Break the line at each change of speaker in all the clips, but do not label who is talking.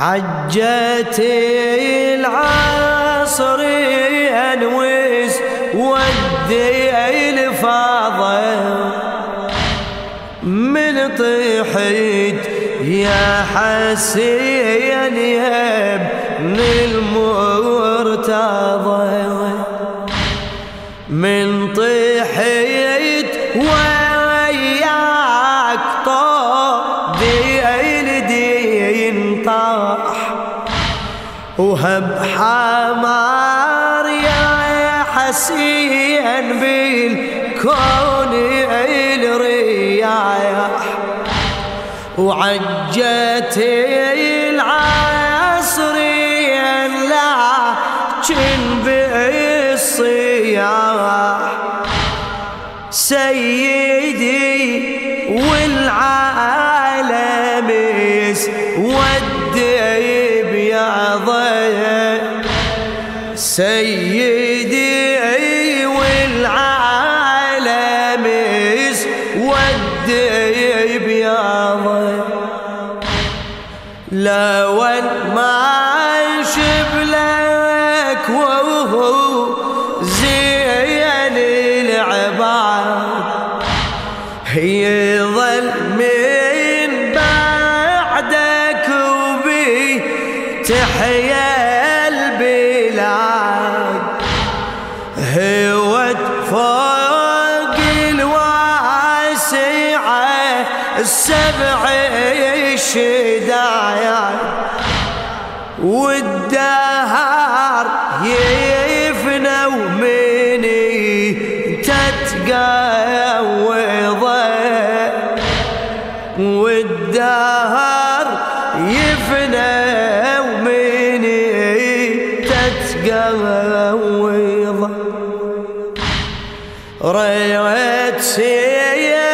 عجتي العصر انوس ودي الفاضل من طيحت يا حسين يا ابن المرتضى. من طيحت وهب حمار يا حسين بالكون الرياح وعجت العصر لكن بالصياح. سيدي والعالم ودي سيدي والعالم ودي بياضه لو ما شبلك وهو زين العباد يظل من فوق الواسعة السبع الشدايات والدهر يفنى ومني تتقوض. والدهر يفنى ومني تتقوض. ريت سيف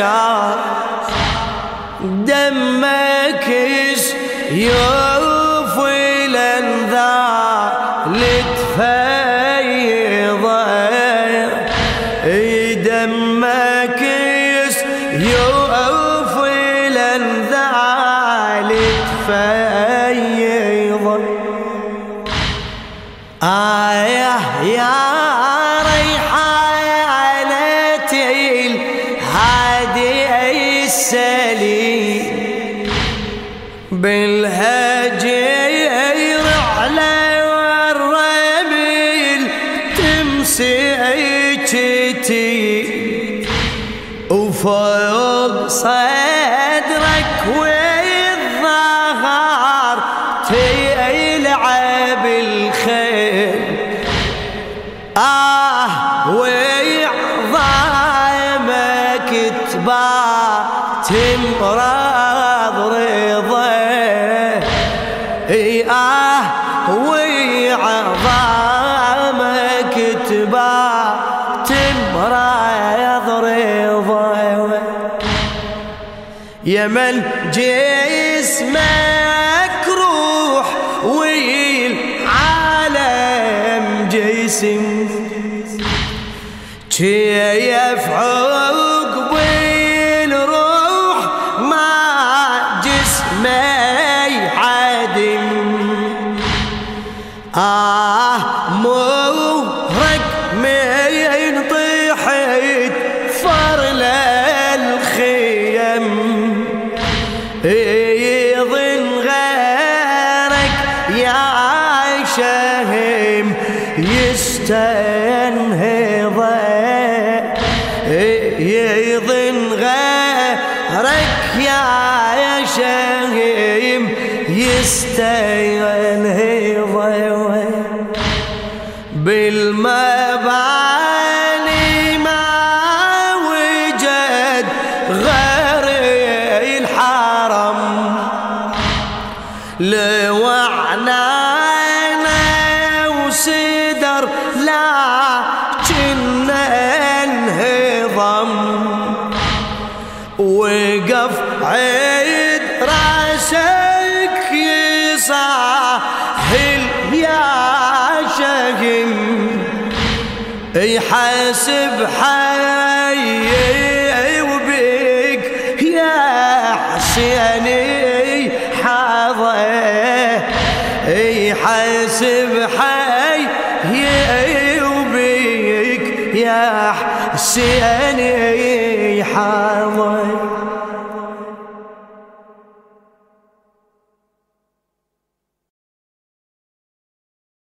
البشر دمك يوف الانذار لتفيض دمك يوف الانذار لتفيض تبا تمرض رضا. إي آه وعظامك تبا تمرض رضا. يا من جسمك روح والعالم جسم شهم يستنهض يظن غيرك يا شهم يستنهض بالمباني ما وجد غير الحرم. لوعنانا يحاسب حي وبيك يا حسيني حاضر يحاسب حي وبيك يا حسيني